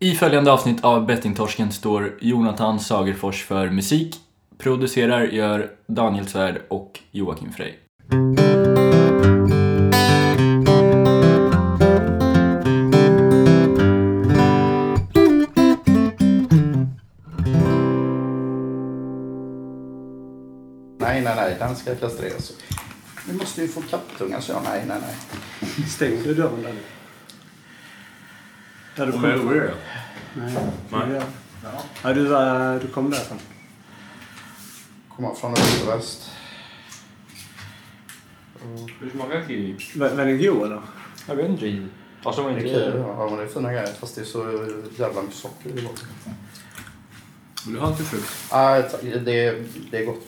I följande avsnitt av Bettingtorsken står Jonathan Sagerfors för musik. Producerar gör Daniel Svärd och Joakim Frey. Nej, nej, nej, den ska kastreras. Vi måste ju få kattungar, så jag. Nej, nej, nej. Stängde du dörren där nu? Där du kom Kommer ifrån? det? Nej. Nej. Ja. Ja, du, var, du kom därifrån. Komma från öst och väst. Hur smakar kiwi? Var, den god eller? Jag vet inte. Fast de var Det är kul, ja. men det är fina grejer. Fast det är så jävla mycket socker i botten. Vill du ha lite frukt? Nej, tack. det, är- det är gott.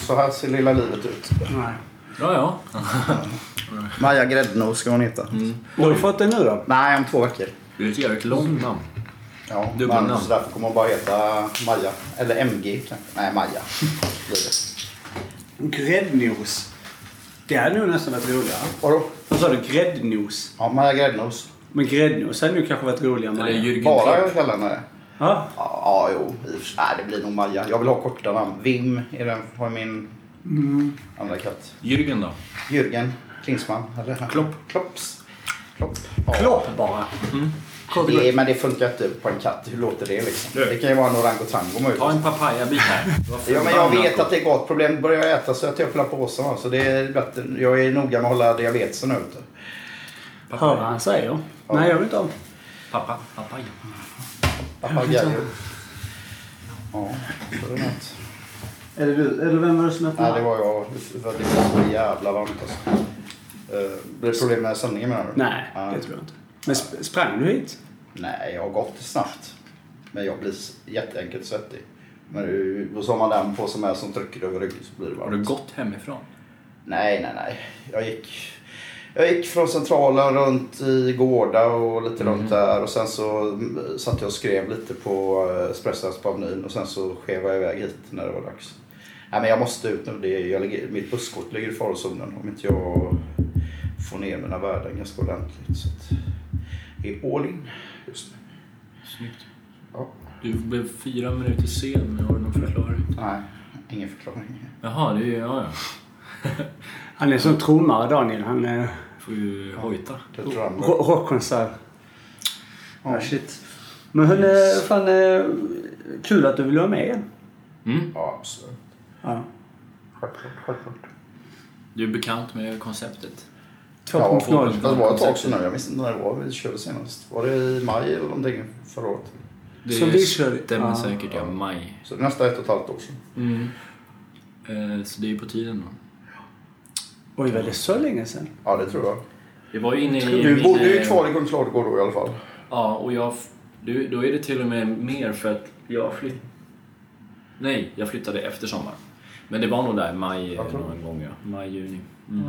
Så här ser lilla livet ut. Nej. Ja, ja. Maja Gräddnos ska hon heta. Har du fått den nu då? Nej, om två veckor. Det är ett jävligt långt namn. Ja, Dubbelnamn. men så därför kommer hon bara heta Maja. Eller MG kanske. Nej, Maja. Gräddnos. Det hade nog nästan varit roligare. Vadå? Vad sa du? Gräddnos? Ja, Maja Gräddnos. Men gräddnos hade nog kanske varit roligare. Eller Maja. Jürgen Bara Klopp. kallar henne det. Ja. Jo. Nej, det blir nog Maja. Jag vill ha korta namn. Vim är den, har min andra katt. Jürgen då? Jürgen Klinsmann. Eller? Klopp. Klopps. Klopp. Ja. Klopp bara. Och Det, men det funkar inte på en katt. Hur låter det liksom? Du. Det kan ju vara en orangotango Ta en möjligtvis. papayabit här. Ja, men jag vet att det är gott. Problemet börjar jag äta så jag hela påsen. va. Så det är bättre. Jag är noga med att hålla diabetesen ute. Hör vad han säger? Nej, jag vet inte om. Pappa. Papaya. Papagayo. Ja, så är det något. Är det du? Eller vem var det som öppnade? Nej, det var jag. Det var så jävla varmt alltså. Blir det problem med sändningen menar du? Nej, Ja. det tror jag inte. Men sp- sprang du hit? Nej, jag har gått snabbt. Men jag blir jätteenkelt svettig. Men då så har man den på som är som trycker över ryggen så blir det Har du varmt. gått hemifrån? Nej, nej, nej. Jag gick, jag gick från centralen runt i Gårda och lite runt där. Och sen så mm, satt jag och skrev lite på eh, Espressos på Avenyn. Och sen så skev jag iväg hit när det var dags. Nej, men jag måste ut nu. Det är, jag ligger, mitt busskort ligger i farozonen. Om inte jag får ner mina värden ganska ordentligt. Så att, är all in just nu. Snyggt. Ja. Du blev fyra minuter sen. Har du någon förklaring? Nej, ingen förklaring. Jaha, det är... Ja, ja. Han är som trummare, Daniel. Han är Får ju hojta. Rockkonsert. Ja, shit. Men hon är fan eh, kul att du vill vara med igen. Mm. Ja, absolut. Ja. Självklart, självklart. Du är bekant med konceptet. 2.0. Det var ett tag sedan nu. Jag minns inte när det var vi körde senast. Var det i maj eller någonting förra året? Det Så vi kör- stämmer ja. säkert, ja. Maj. Så nästan ett och ett halvt år sedan. Mm. Eh, så det är på tiden då. Oj, var det så länge sedan? Ja, det tror jag. Det var ju inne i... Du bodde ju eh, kvar i Kungsladugård då i alla fall. Ja, och jag... Du, då är det till och med mer för att jag flytt... Nej, jag flyttade efter sommaren. Men det var nog där maj någon gång, ja. Maj, juni. Mm.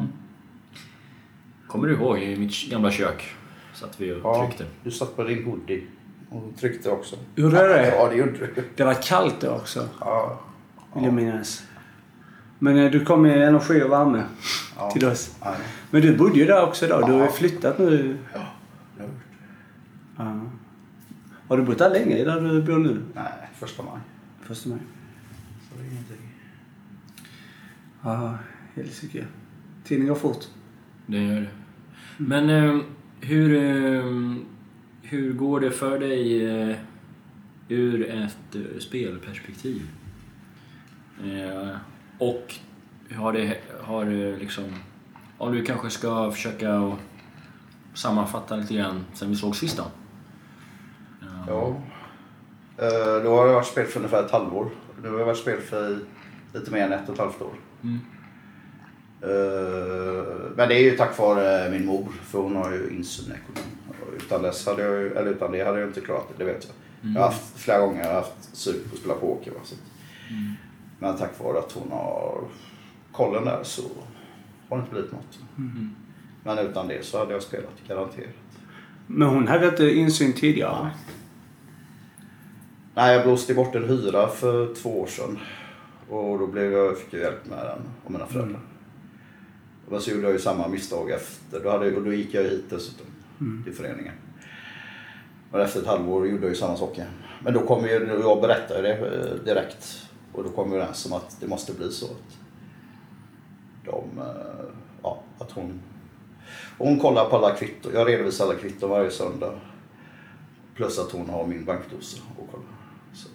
Kommer du ihåg i mitt gamla kök? Satt vi och Ja, tryckte. du satt på din hoodie och tryckte också. Gjorde du det? Ja, det gjorde du. Det var kallt då också, Ja. vill jag minnas. Men eh, du kom med energi och värme Ja. till oss. Nej. Men du bodde ju där också då. Du har ju Ja. flyttat nu. Ja, det har jag gjort. Ja. Har du bott där länge, där du bor nu? Nej, första maj. Första maj. Så det är ingenting. Ja, helsike. Tiden går fort. Det gör det. Men eh, hur, eh, hur går det för dig eh, ur ett eh, spelperspektiv? Eh, och har det, har det liksom... Om du kanske ska försöka att sammanfatta lite grann sen vi såg sist då? Ja. Eh, Då har jag varit spelfri för ungefär ett halvår. Nu har jag varit spelfri lite mer än ett och ett halvt år. Mm. Eh, Men det är ju tack vare min mor, för hon har ju insyn i ekonomin. Utan, dess hade jag, eller utan det hade jag inte klarat det, det vet jag. Jag har haft flera gånger jag har haft sug på att spela poker. Va? Så. att- Men tack vare att hon har kollen där så har det inte blivit något. Men utan det så hade jag spelat garanterat. Men hon hade inte insyn tidigare? Nej, jag blåste bort en hyra för två år sedan. Och då blev jag, fick jag hjälp med den av mina föräldrar. Och så gjorde jag ju samma misstag efter. Då, hade, och då gick jag hit dessutom till föreningen. Och efter ett halvår gjorde jag ju samma sak igen. Men då kom ju, jag berättade det eh, direkt. Och då kom vi överens om att det måste bli så. Att, de, eh, ja, att hon, hon kollar på alla kvitton. Jag redovisar alla kvitton varje söndag. Plus att hon har min bankdosa och kollar. Så att,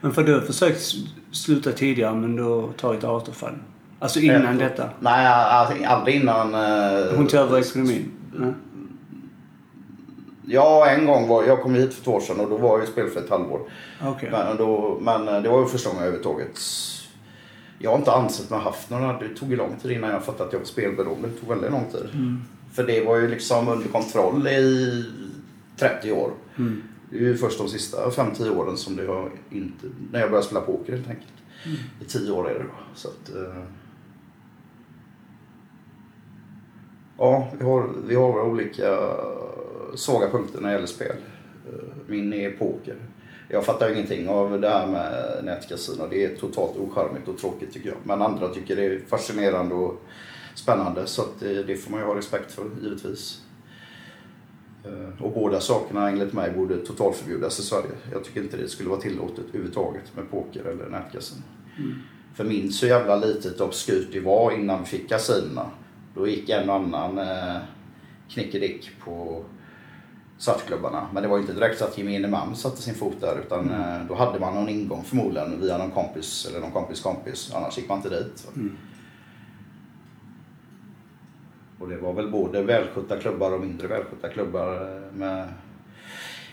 Men för du har försökt sluta tidigare men du har tagit återfall. Alltså innan Ett- detta. Nej, alltså, aldrig innan... eh, Hon tog över ekonomin. Nej. Ja, en gång var jag kom hit för två år sedan och då var jag spelfri ett halvår. Okej. Men, då, men eh, det var ju första gången överhuvudtaget. Jag har inte ansett mig ha haft några. Det tog ju lång tid innan jag fattade att jag var spelberoende. Det tog väldigt lång tid. För det var ju liksom under kontroll i 30 år. Mm. Det är ju först de sista 5-10 åren som det har inte... När jag började spela poker helt enkelt. I 10 år är det då. Så att, eh, Ja, vi har, vi har våra olika svaga punkter när det gäller spel. Eh, Min är poker. Jag fattar ingenting av det här med nätkasino. Det är totalt ocharmigt och tråkigt tycker jag. Men andra tycker det är fascinerande och spännande. Så det, det får man ju ha respekt för givetvis. Eh, Och båda sakerna enligt mig borde totalförbjudas i Sverige. Jag tycker inte det skulle vara tillåtet överhuvudtaget med poker eller nätkasino. För minns hur jävla litet och obskyrt det var innan vi fick kasinona. Då gick en och annan eh, knickedick på svartklubbarna. Men det var ju inte direkt så att gemene man satte sin fot där utan eh, då hade man någon ingång förmodligen via någon kompis eller någon kompis kompis. Annars gick man inte dit. va. Och det var väl både välskötta klubbar och mindre välskötta klubbar eh, med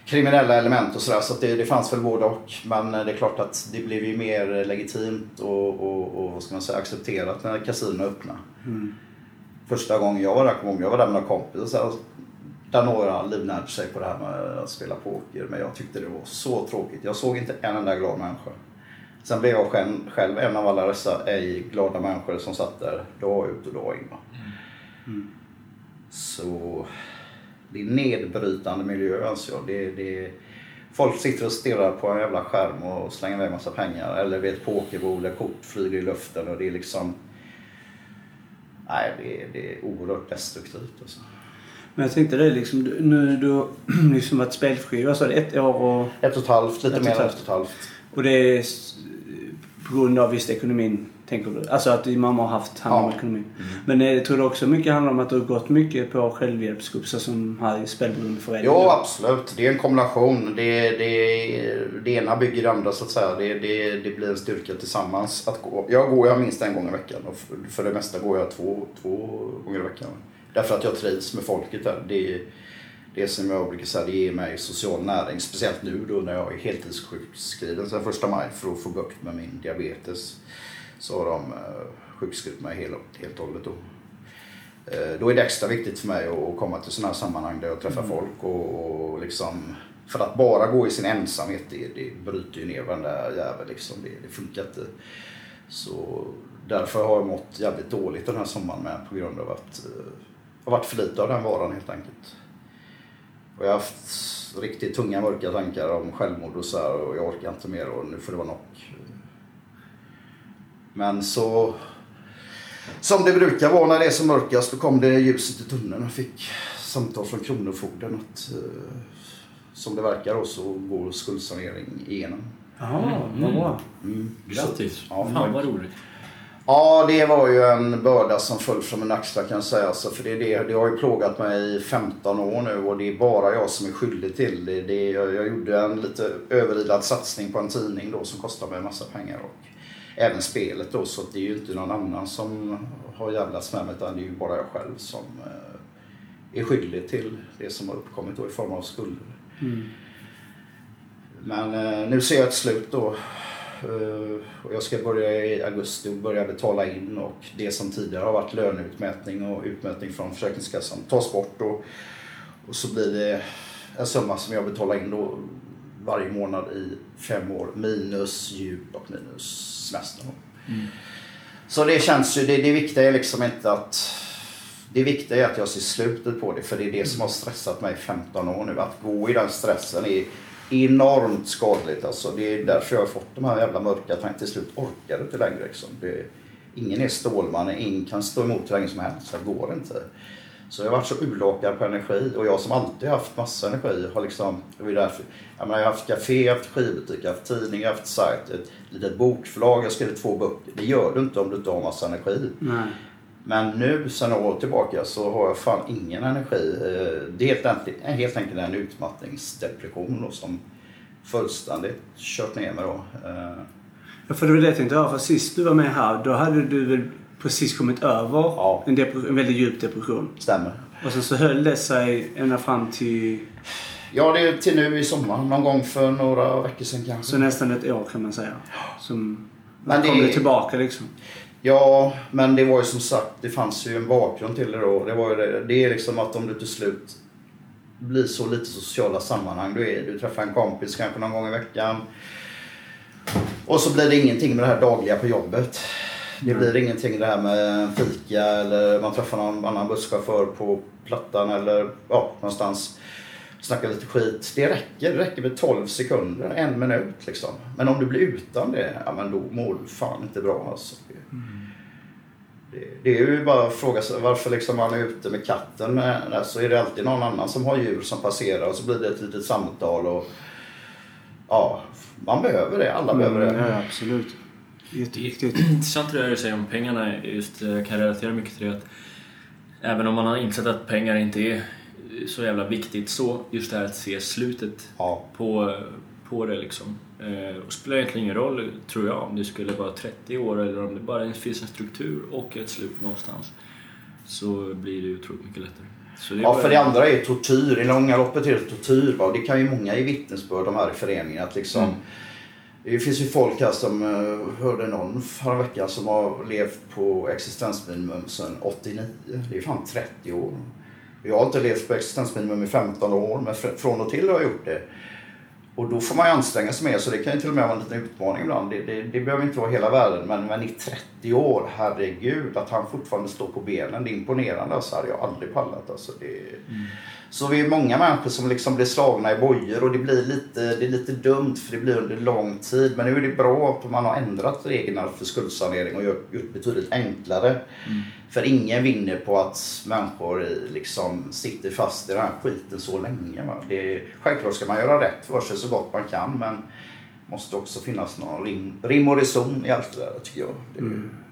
kriminella element och sådär. Så att det, det fanns väl både och. Men eh, det är klart att det blev ju mer legitimt och, och, och vad ska man säga, accepterat när kasino öppnade. Första gången jag var där, kom jag var där med några kompisar. Där några livnärde sig på det här med att spela poker. Men jag tyckte det var så tråkigt. Jag såg inte en enda glad människa. Sen blev jag själv, själv en av alla dessa ej glada människor som satt där dag ut och dag in. va. Så det är nedbrytande miljö anser jag. Det, det, folk sitter och stirrar på en jävla skärm och slänger iväg massa pengar. Eller vid ett pokerbord där kort flyger i luften och det är liksom... Nej, det, är- det är oerhört destruktivt alltså. Men jag tänkte det liksom, nu du liksom varit spelfri, vad sa du, ett år och, Ett och ett halvt, lite Ett mer än ett och ett halvt. och det är på grund av visst ekonomin, tänker du? Alltså att din mamma har haft hand om Ja. Mm. ekonomin. Men jag tror det också mycket handlar om att du har gått mycket på självhjälpsgrupper som här i spelberoendeföreningen? Jo, absolut. Det är en kombination. Det, det, det ena bygger det andra så att säga. Det, det, det blir en styrka tillsammans. Att gå. Jag går jag minst en gång i veckan och för, för det mesta går jag två, två gånger i veckan. Därför att jag trivs med folket där. Det, det som jag brukar säga, det ger mig social näring. Speciellt nu då när jag är heltidssjukskriven sedan första maj för att få bukt med min diabetes. Så har de eh, sjukskrivit mig helt, helt och hållet då. Eh, Då är det extra viktigt för mig att komma till sådana här sammanhang där jag träffar folk och, och liksom för att bara gå i sin ensamhet, det, det bryter ju ner varenda jävel liksom. Det, det funkar inte. Så därför har jag mått jävligt dåligt den här sommaren med på grund av att eh, jag har varit för lite av den varan helt enkelt. Och jag har haft riktigt tunga mörka tankar om självmord och så här och jag orkar inte mer och nu får det vara nog. Men så som det brukar vara när det är som mörkast, då kom det ljuset i tunneln och fick samtal från Kronofogden att eh, som det verkar då så går skuldsanering igenom. Jaha, vad bra. Mm. Grattis! Så, ja, Fan vad roligt. Ja, det var ju en börda som föll från min axlar kan jag säga. Alltså, för det, det, det har ju plågat mig i 15 år nu och det är bara jag som är skyldig till det. det jag, jag gjorde en lite överilad satsning på en tidning då som kostade mig en massa pengar. Och även spelet då, så det är ju inte någon annan som har jävlats med mig utan det är ju bara jag själv som eh, är skyldig till det som har uppkommit då i form av skulder. Men eh, nu ser jag ett slut då. Eh, och jag ska börja i augusti och börja betala in och det som tidigare har varit löneutmätning och utmätning från Försäkringskassan tas bort och, och så blir det en summa som jag betalar in då varje månad i fem år minus djup och minus semester. Så det känns ju, det, det viktiga är liksom inte att det viktiga är att jag ser slutet på det för det är det som har stressat mig i 15 år nu. Att gå i den stressen är enormt skadligt. Alltså, det är därför jag har fått de här jävla mörka tankarna. Till slut orkar inte längre. Liksom. Det, ingen är Stålmannen, ingen kan stå emot hur länge som helst. Det går inte. Så jag har varit så urlakad på energi och jag som alltid haft massa energi har liksom, ju därför, jag, menar, jag har haft café, jag haft skivbutik, jag haft tidning, jag haft sajt, ett litet bokförlag, jag har skrivit två böcker. Det gör du inte om du inte har massa energi. Nej. Men nu sen några år tillbaka så har jag fan ingen energi. Eh, Det är helt enkelt, helt enkelt en utmattningsdepression då, som fullständigt kört ner mig då. Eh, Ja, för det var det jag tänkte höra. För sist du var med här, då hade du väl precis kommit över Ja. en, en väldigt djup depression. Stämmer. Och sen så höll det sig ända fram till Ja, det är till nu i sommar. Någon gång för några veckor sedan kanske. så nästan ett år kan man säga. Som Men det- kom det tillbaka liksom. Ja, men det var ju som sagt, det fanns ju en bakgrund till det då. Det, var ju det, det är liksom att om du till slut blir så lite sociala sammanhang. Du, är, du träffar en kompis kanske någon gång i veckan. Och så blir det ingenting med det här dagliga på jobbet. Det blir ingenting det här med fika eller man träffar någon annan busschaufför på Plattan eller ja, någonstans. Snackar lite skit. Det räcker. Det räcker med 12 sekunder, en minut liksom. Men om du blir utan det, ja men då mår du fan inte bra alltså. Det, det, det är ju bara att fråga sig varför liksom man är ute med katten med, så är det alltid någon annan som har djur som passerar och så blir det ett litet samtal och ja, man behöver det. Alla behöver det. Mm, ja, absolut. Jätteviktigt. Intressant det där du säger om pengarna. Just, eh, jag kan relatera mycket till det att även om man har insett att pengar inte är så jävla viktigt så, just det här att se slutet Ja. på, på det liksom. Eh, och spelar egentligen ingen roll, tror jag, om det skulle vara 30 år eller om det bara finns en struktur och ett slut någonstans. Så blir det ju otroligt mycket lättare. Ja, för det andra är tortyr. I långa loppet är det tortyr. Va? Det kan ju många i vittnesbörd, de här i föreningen. Att liksom, Mm. Det finns ju folk här som eh, hörde någon förra veckan som har levt på existensminimum sedan 89. Det är fan 30 år. Jag har inte levt på existensminimum i 15 år, men från och till har jag gjort det. Och då får man ju anstränga sig mer, så det kan ju till och med vara en liten utmaning ibland. Det, det, det behöver inte vara hela världen, men, men i 30 år, herregud, att han fortfarande står på benen, det är imponerande. Alltså, hade jag aldrig pallat. Alltså, det, mm. Så vi är många människor som liksom blir slagna i bojor och det blir lite, det är lite dumt för det blir under lång tid. Men nu är det bra att man har ändrat reglerna för skuldsanering och gjort betydligt enklare. För ingen vinner på att människor liksom sitter fast i den här skiten så länge. Va? Det, självklart ska man göra rätt för sig så gott man kan men måste också finnas någon rim, rim och reson i allt det där tycker jag. Det,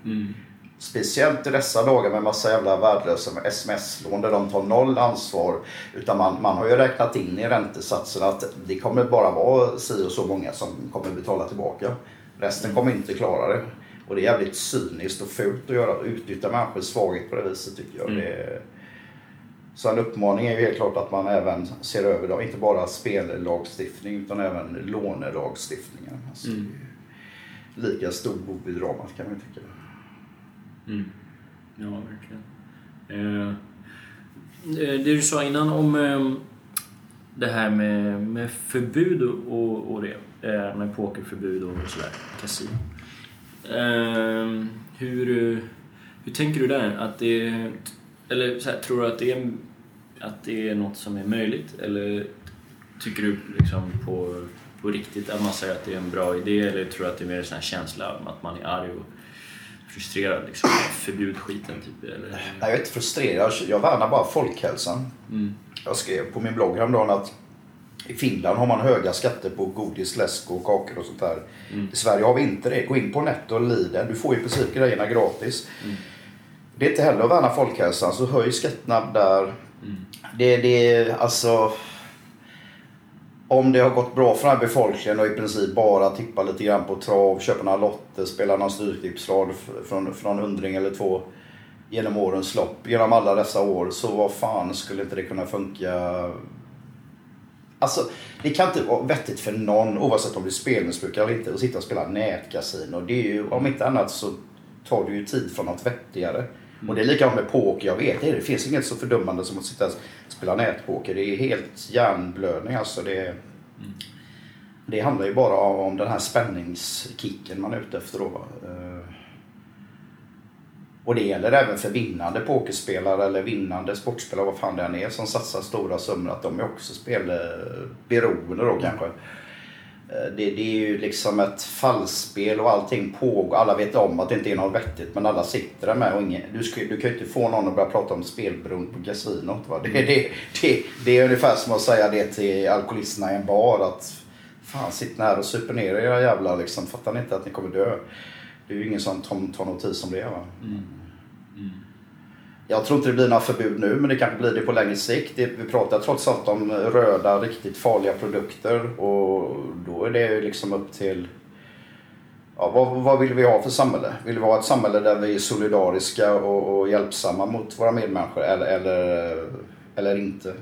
Mm. Speciellt i dessa dagar med massa jävla värdelösa sms-lån där de tar noll ansvar. Utan man, man har ju räknat in i räntesatsen att det kommer bara vara si och så många som kommer betala tillbaka. Resten kommer inte klara det. Och det är jävligt cyniskt och fult att göra, utnyttja människors svaghet på det viset tycker jag. Mm. Det. Så en uppmaning är ju helt klart att man även ser över, då, inte bara spellagstiftning utan även lånelagstiftningen. Alltså, Mm. Lika stor bov i dramat kan man ju tycka. Mm. Ja, verkligen. Eh, eh, det du sa innan om eh, det här med, med förbud och, och det. Eh, med pokerförbud och sådär. Kasino. Eh, hur, hur tänker du där? Att det, eller så här, tror du att det, är, att det är något som är möjligt? Eller tycker du liksom på, på riktigt att man säger att det är en bra idé? Eller tror du att det är mer en känsla om att man är arg och frustrerad liksom. Förbjud skiten typ. Eller? Nej, jag är inte frustrerad. Jag värnar bara folkhälsan. Mm. Jag skrev på min blogg häromdagen att i Finland har man höga skatter på godis, läsk och kakor och sånt där. Mm. I Sverige har vi inte det. Gå in på Netto och Lidl. Du får i princip grejerna gratis. Det är inte heller att värna folkhälsan, så höj skatterna där. Mm. Det, det alltså... Om det har gått bra för den här befolkningen och i princip bara tippa lite grann på trav, köpa några lotter, spela någon stryktipsrad från, från hundring eller två genom årens lopp, genom alla dessa år, så vad fan skulle inte det kunna funka? Alltså, det kan inte vara vettigt för någon, oavsett om du är spelmissbrukare eller inte, att sitta och spela nätkasino. Det är ju, om inte annat så tar det ju tid från något vettigare. Och det är likadant med poker, jag vet det. Det finns inget så fördummande som att sitta och spela nätpoker. Det är helt hjärnblödning alltså. Det, det handlar ju bara om den här spänningskicken man är ute efter då. Eh, Och det gäller även för vinnande pokerspelare eller vinnande sportspelare, vad fan det än är, som satsar stora summor. Att de är också spelberoende då kanske. Eh, det, det är ju liksom ett fallspel och allting pågår. Alla vet om att det inte är något vettigt men alla sitter där med och ingen, du, ska, du kan ju inte få någon att börja prata om spelberoende på kasinot. Va? Det, det, det, det är ungefär som att säga det till alkoholisterna i en bar att Fan sitt här och super ner era jävlar liksom. Fattar ni inte att ni kommer dö? Det är ju ingen som tar, notis om det va. Mm. Jag tror inte det blir några förbud nu men det kanske blir det på längre sikt. Det, vi pratar trots allt om röda riktigt farliga produkter och då är det ju liksom upp till Ja, vad, vad vill vi ha för samhälle? Vill vi ha ett samhälle där vi är solidariska och, och hjälpsamma mot våra medmänniskor eller, eller, eller inte?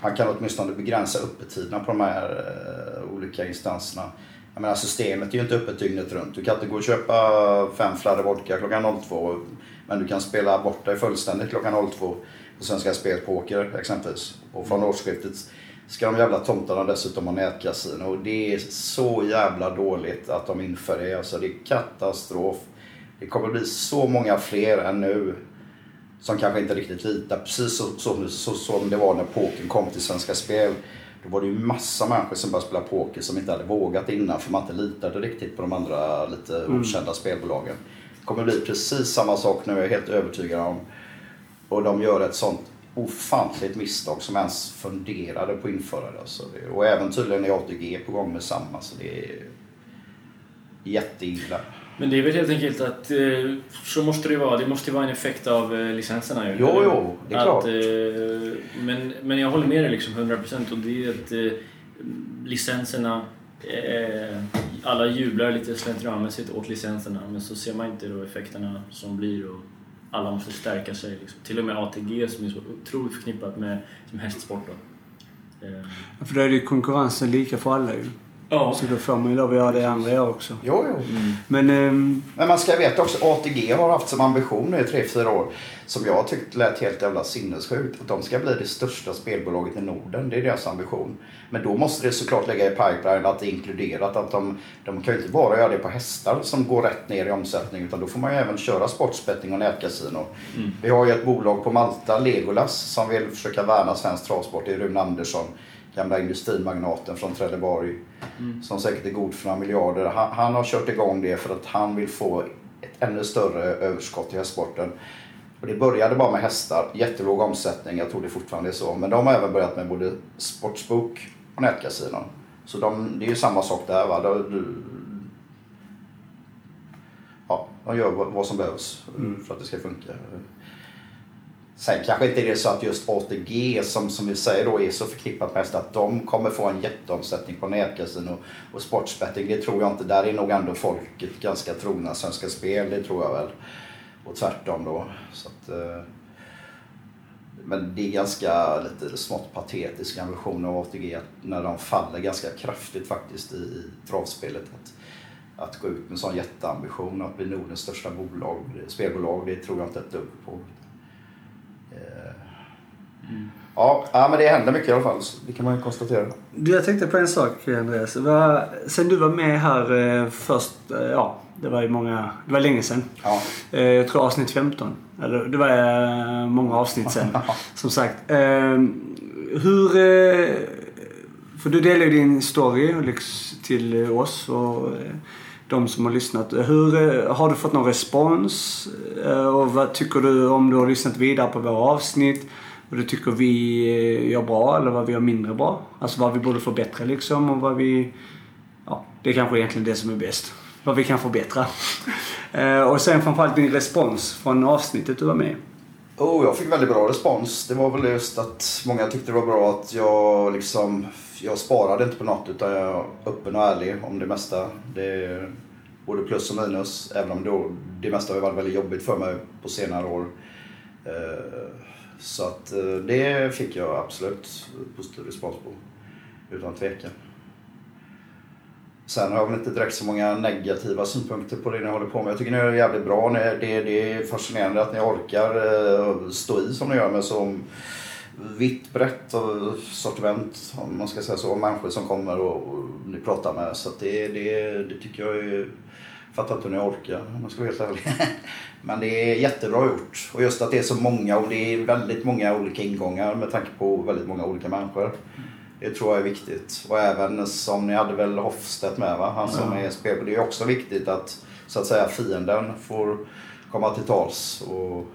Han kan åtminstone begränsa öppettiderna på de här eh, olika instanserna. Jag menar systemet är ju inte öppet dygnet runt. Du kan inte gå och köpa fem fladdor vodka klockan 02 men du kan spela bort dig fullständigt klockan 02 på Svenska Spel Poker exempelvis. Och från årsskiftet ska de jävla tomtarna dessutom ha nätkasino. Och det är så jävla dåligt att de inför det. Alltså det är katastrof. Det kommer bli så många fler än nu som kanske inte riktigt litar. Precis så, så, så, som det var när pokern kom till Svenska Spel. Då var det ju massa människor som började spela poker som inte hade vågat innan för man inte litade riktigt på de andra lite okända spelbolagen. Det kommer bli precis samma sak nu, jag är helt övertygad om. Och de gör ett sånt ofantligt misstag som ens funderade på att införa det. Alltså det och även tydligen är ATG på gång med samma. Så det är jätteilla. Men det är väl helt enkelt att eh, så måste det vara. Det måste ju vara en effekt av eh, licenserna ju. Jo, jo, det är att, klart. Eh, men, men jag håller med dig liksom 100% och det är att eh, licenserna eh, alla jublar lite slentrianmässigt åt licenserna men så ser man inte då effekterna som blir och alla måste stärka sig. Liksom. Till och med ATG som är så otroligt förknippat med som hästsport. Då. Eh, För då är det ju konkurrensen lika för alla ju. Ja. Så då får man ju lov att göra det andra gör också. Jo, jo. Men ehm, Men man ska veta också ATG har haft som ambition nu i 3-4 år som jag tyckte lät helt jävla sinnessjukt. Att de ska bli det största spelbolaget i Norden. Det är deras ambition. Men då måste det såklart lägga i pipeline att det är inkluderat. Att de, de kan ju inte bara göra det på hästar som går rätt ner i omsättning. Utan då får man ju även köra sportsbetting och nätkasino. Vi har ju ett bolag på Malta, Legolas, som vill försöka värna svensk travsport. Det är Rune Andersson, gamla industrimagnaten från Trelleborg. Som säkert är god för några miljarder. Han, han har kört igång det för att han vill få ett ännu större överskott i hästsporten. Och det började bara med hästar, jättelåg omsättning, jag tror det fortfarande är så. Men de har även börjat med både sportsbok och nätkasinon. Så de, det är ju samma sak där. Va? De, ja, de gör vad som behövs för att det ska funka. Sen kanske inte det är så att just ATG som, som vi säger då är så förknippat med hästar att de kommer få en jätteomsättning på nätkasino och sportsbetting. Det tror jag inte. Där är nog ändå folket ganska trogna Svenska Spel, det tror jag väl. Och tvärtom då. Så att, eh, men det är ganska lite smått patetisk ambition av ATG att när de faller ganska kraftigt faktiskt i, i travspelet. Att, att gå ut med en sån jätteambition att bli Nordens största bolag, spelbolag, det tror jag inte ett dugg på. Ja, ja, men det händer mycket i alla fall. Det kan man ju konstatera. du, jag tänkte på en sak Andreas. Sen du var med här eh, först, eh, ja det var ju många, det var länge sedan. Ja. Eh, Jag tror avsnitt 15. Eller det var många avsnitt sen. som sagt. Hur... För du delade ju din story till oss och de som har lyssnat. Hur, har du fått någon respons? Och vad tycker du om du har lyssnat vidare på våra avsnitt? Vad du tycker vi eh, gör bra eller vad vi gör mindre bra? Alltså vad vi borde förbättra liksom och vad vi... Ja, det är kanske egentligen det som är bäst. Vad vi kan förbättra. Eh, och sen framförallt din respons från avsnittet du var med i. Oh, jag fick väldigt bra respons. Det var väl just att många tyckte det var bra att jag liksom... Jag sparade inte på något utan jag är öppen och ärlig om det mesta. Det är både plus och minus. Även om det, det mesta har varit väldigt jobbigt för mig på senare år. Eh, så att eh, det fick jag absolut positiv respons på. Utan tvekan. Sen har jag väl inte direkt så många negativa synpunkter på det ni håller på med. Jag tycker ni gör det jävligt bra. Det, det är fascinerande att ni orkar eh, stå i som ni gör med så vitt brett och sortiment, om man ska säga så, människor som kommer och, och ni pratar med. Så att det, det, det tycker jag är... Fattar inte hur ni orkar om man ska vara helt ärlig. Men det är jättebra gjort. Och just att det är så många och det är väldigt många olika ingångar med tanke på väldigt många olika människor. Det tror jag är viktigt. Och även som ni hade väl Hofstedt med va? Han som är spelare. Det är också viktigt att så att säga fienden får komma till tals och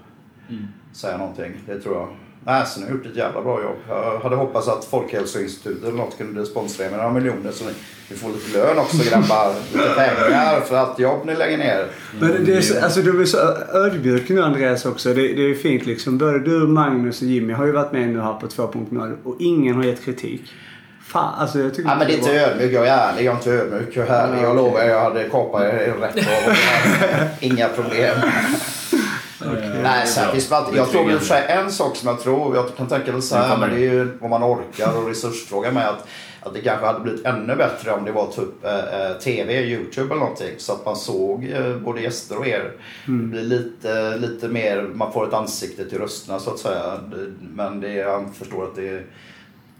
säga någonting. Det tror jag. Näsen har gjort ett jävla bra jobb. Jag hade hoppats att Folkhälsoinstitutet eller något kunde sponsra er med några miljoner så ni får lite lön också grabbar. Lite pengar för allt jobb ni lägger ner. Men det är så, alltså du är så ödmjuk nu Andreas också. Det, det är fint liksom. Både du, Magnus och Jimmy har ju varit med nu här på 2.0 och ingen har gett kritik. Fan, alltså jag tycker Ja, men det är inte ödmjuk. Jag är ärlig. Jag är inte ödmjuk. Jag är ärlig. Jag lovar. Jag hade kapat er rätt av. Inga problem. Nej, sen finns alltid, jag tror i och för sig en sak som jag tror, jag kan tänka väl så här, men det är ju vad man orkar och resursfråga med att, att det kanske hade blivit ännu bättre om det var typ eh, eh, TV, Youtube eller någonting. Så att man såg eh, både gäster och er. Det blir lite, lite mer, man får ett ansikte till rösterna så att säga. Men det, jag förstår att det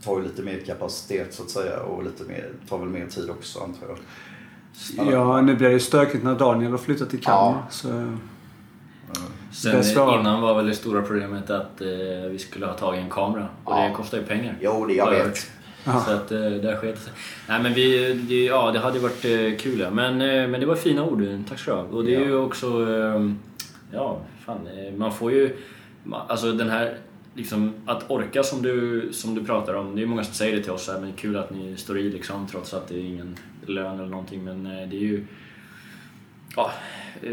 tar ju lite mer kapacitet så att säga och lite mer, tar väl mer tid också antar jag. Ja, nu blir det ju stökigt när Daniel har flyttat till Kalmar. Ja. Så, Sen innan var väl det stora problemet att eh, vi skulle ha tagit en kamera och Ja. det kostar ju pengar. Jo, det jag Har vet. Ja. Så att eh, där sket det sig. Nej men vi, det, ja det hade varit eh, kul ja. Men, eh, men det var fina ord, tack ska du. Och det är Ja. ju också, eh, ja fan, man får ju, alltså den här Liksom, att orka som du, som du pratar om, det är många som säger det till oss, så här, men kul att ni står i liksom, trots att det är ingen lön eller någonting. Men det är ju... Ja, eh,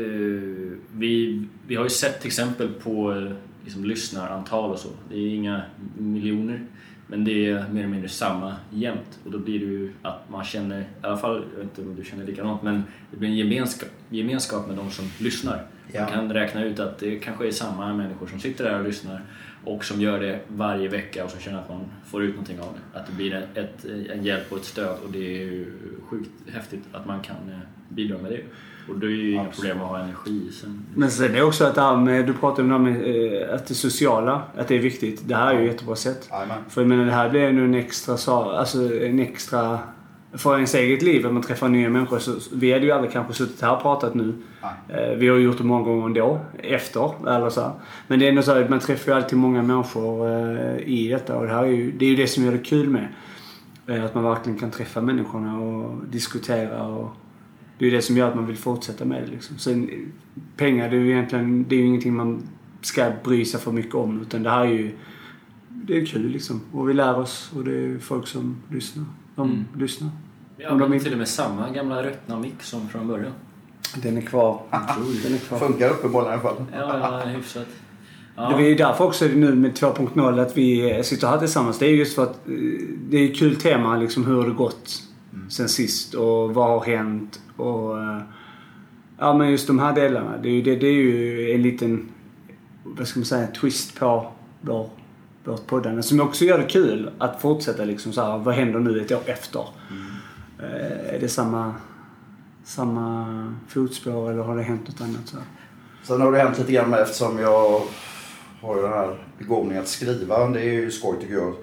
vi, vi har ju sett exempel på liksom, lyssnarantal och så. Det är inga miljoner, men det är mer eller mindre samma jämt. Och då blir det ju att man känner, i alla fall, jag vet inte om du känner likadant, men det blir en gemenskap, gemenskap med de som lyssnar. Ja. Man kan räkna ut att det kanske är samma människor som sitter där och lyssnar och som gör det varje vecka och som känner att man får ut någonting av det. Att det blir ett, ett, en hjälp och ett stöd och det är ju sjukt häftigt att man kan eh, bidra med det. Och det är ju inga problem att ha energi sen. Men sen är det också att det här med, du pratade om det här med eh, att det sociala, att det är viktigt. Det här är ju ett jättebra sätt. Jajamän. För jag menar det här blir nu en extra, alltså en extra, för ens eget liv, att man träffar nya människor. Så vi hade ju aldrig kanske suttit här och pratat nu. Nej. Eh, Vi har gjort det många gånger ändå, efter. Eller så. Men det är ändå så att man träffar ju alltid många människor eh, i detta. Och det, här är ju, det är ju det som gör det kul med. Att man verkligen kan träffa människorna och diskutera. Och det är det som gör att man vill fortsätta med det. Liksom. Sen, pengar, det är ju egentligen det är ju ingenting man ska bry sig för mycket om. Utan det här är ju det är kul liksom. Och vi lär oss och det är folk som lyssnar. De Mm. lyssnar. Ja, Om de inte- till och med samma gamla ruttna mick som från början. Den är kvar. Den är kvar. Funkar uppenbarligen i alla fall. Ja, ja hyfsat. Det är ju därför också nu med 2.0 att vi sitter här tillsammans. Det är just för att eh, det är ett kul tema liksom hur har det gått sen sist och vad har hänt och eh, ja men just de här delarna. Det är ju, det, det är ju en liten, vad ska man säga, twist på vår, vårt poddande som också gör det kul att fortsätta liksom så här, vad händer nu ett år efter? Mm. Är det samma, samma fotspår eller har det hänt något annat? Så? här? Sen har det hänt lite grann med eftersom jag har ju den här begåvningen att skriva. Det är ju skoj tycker jag.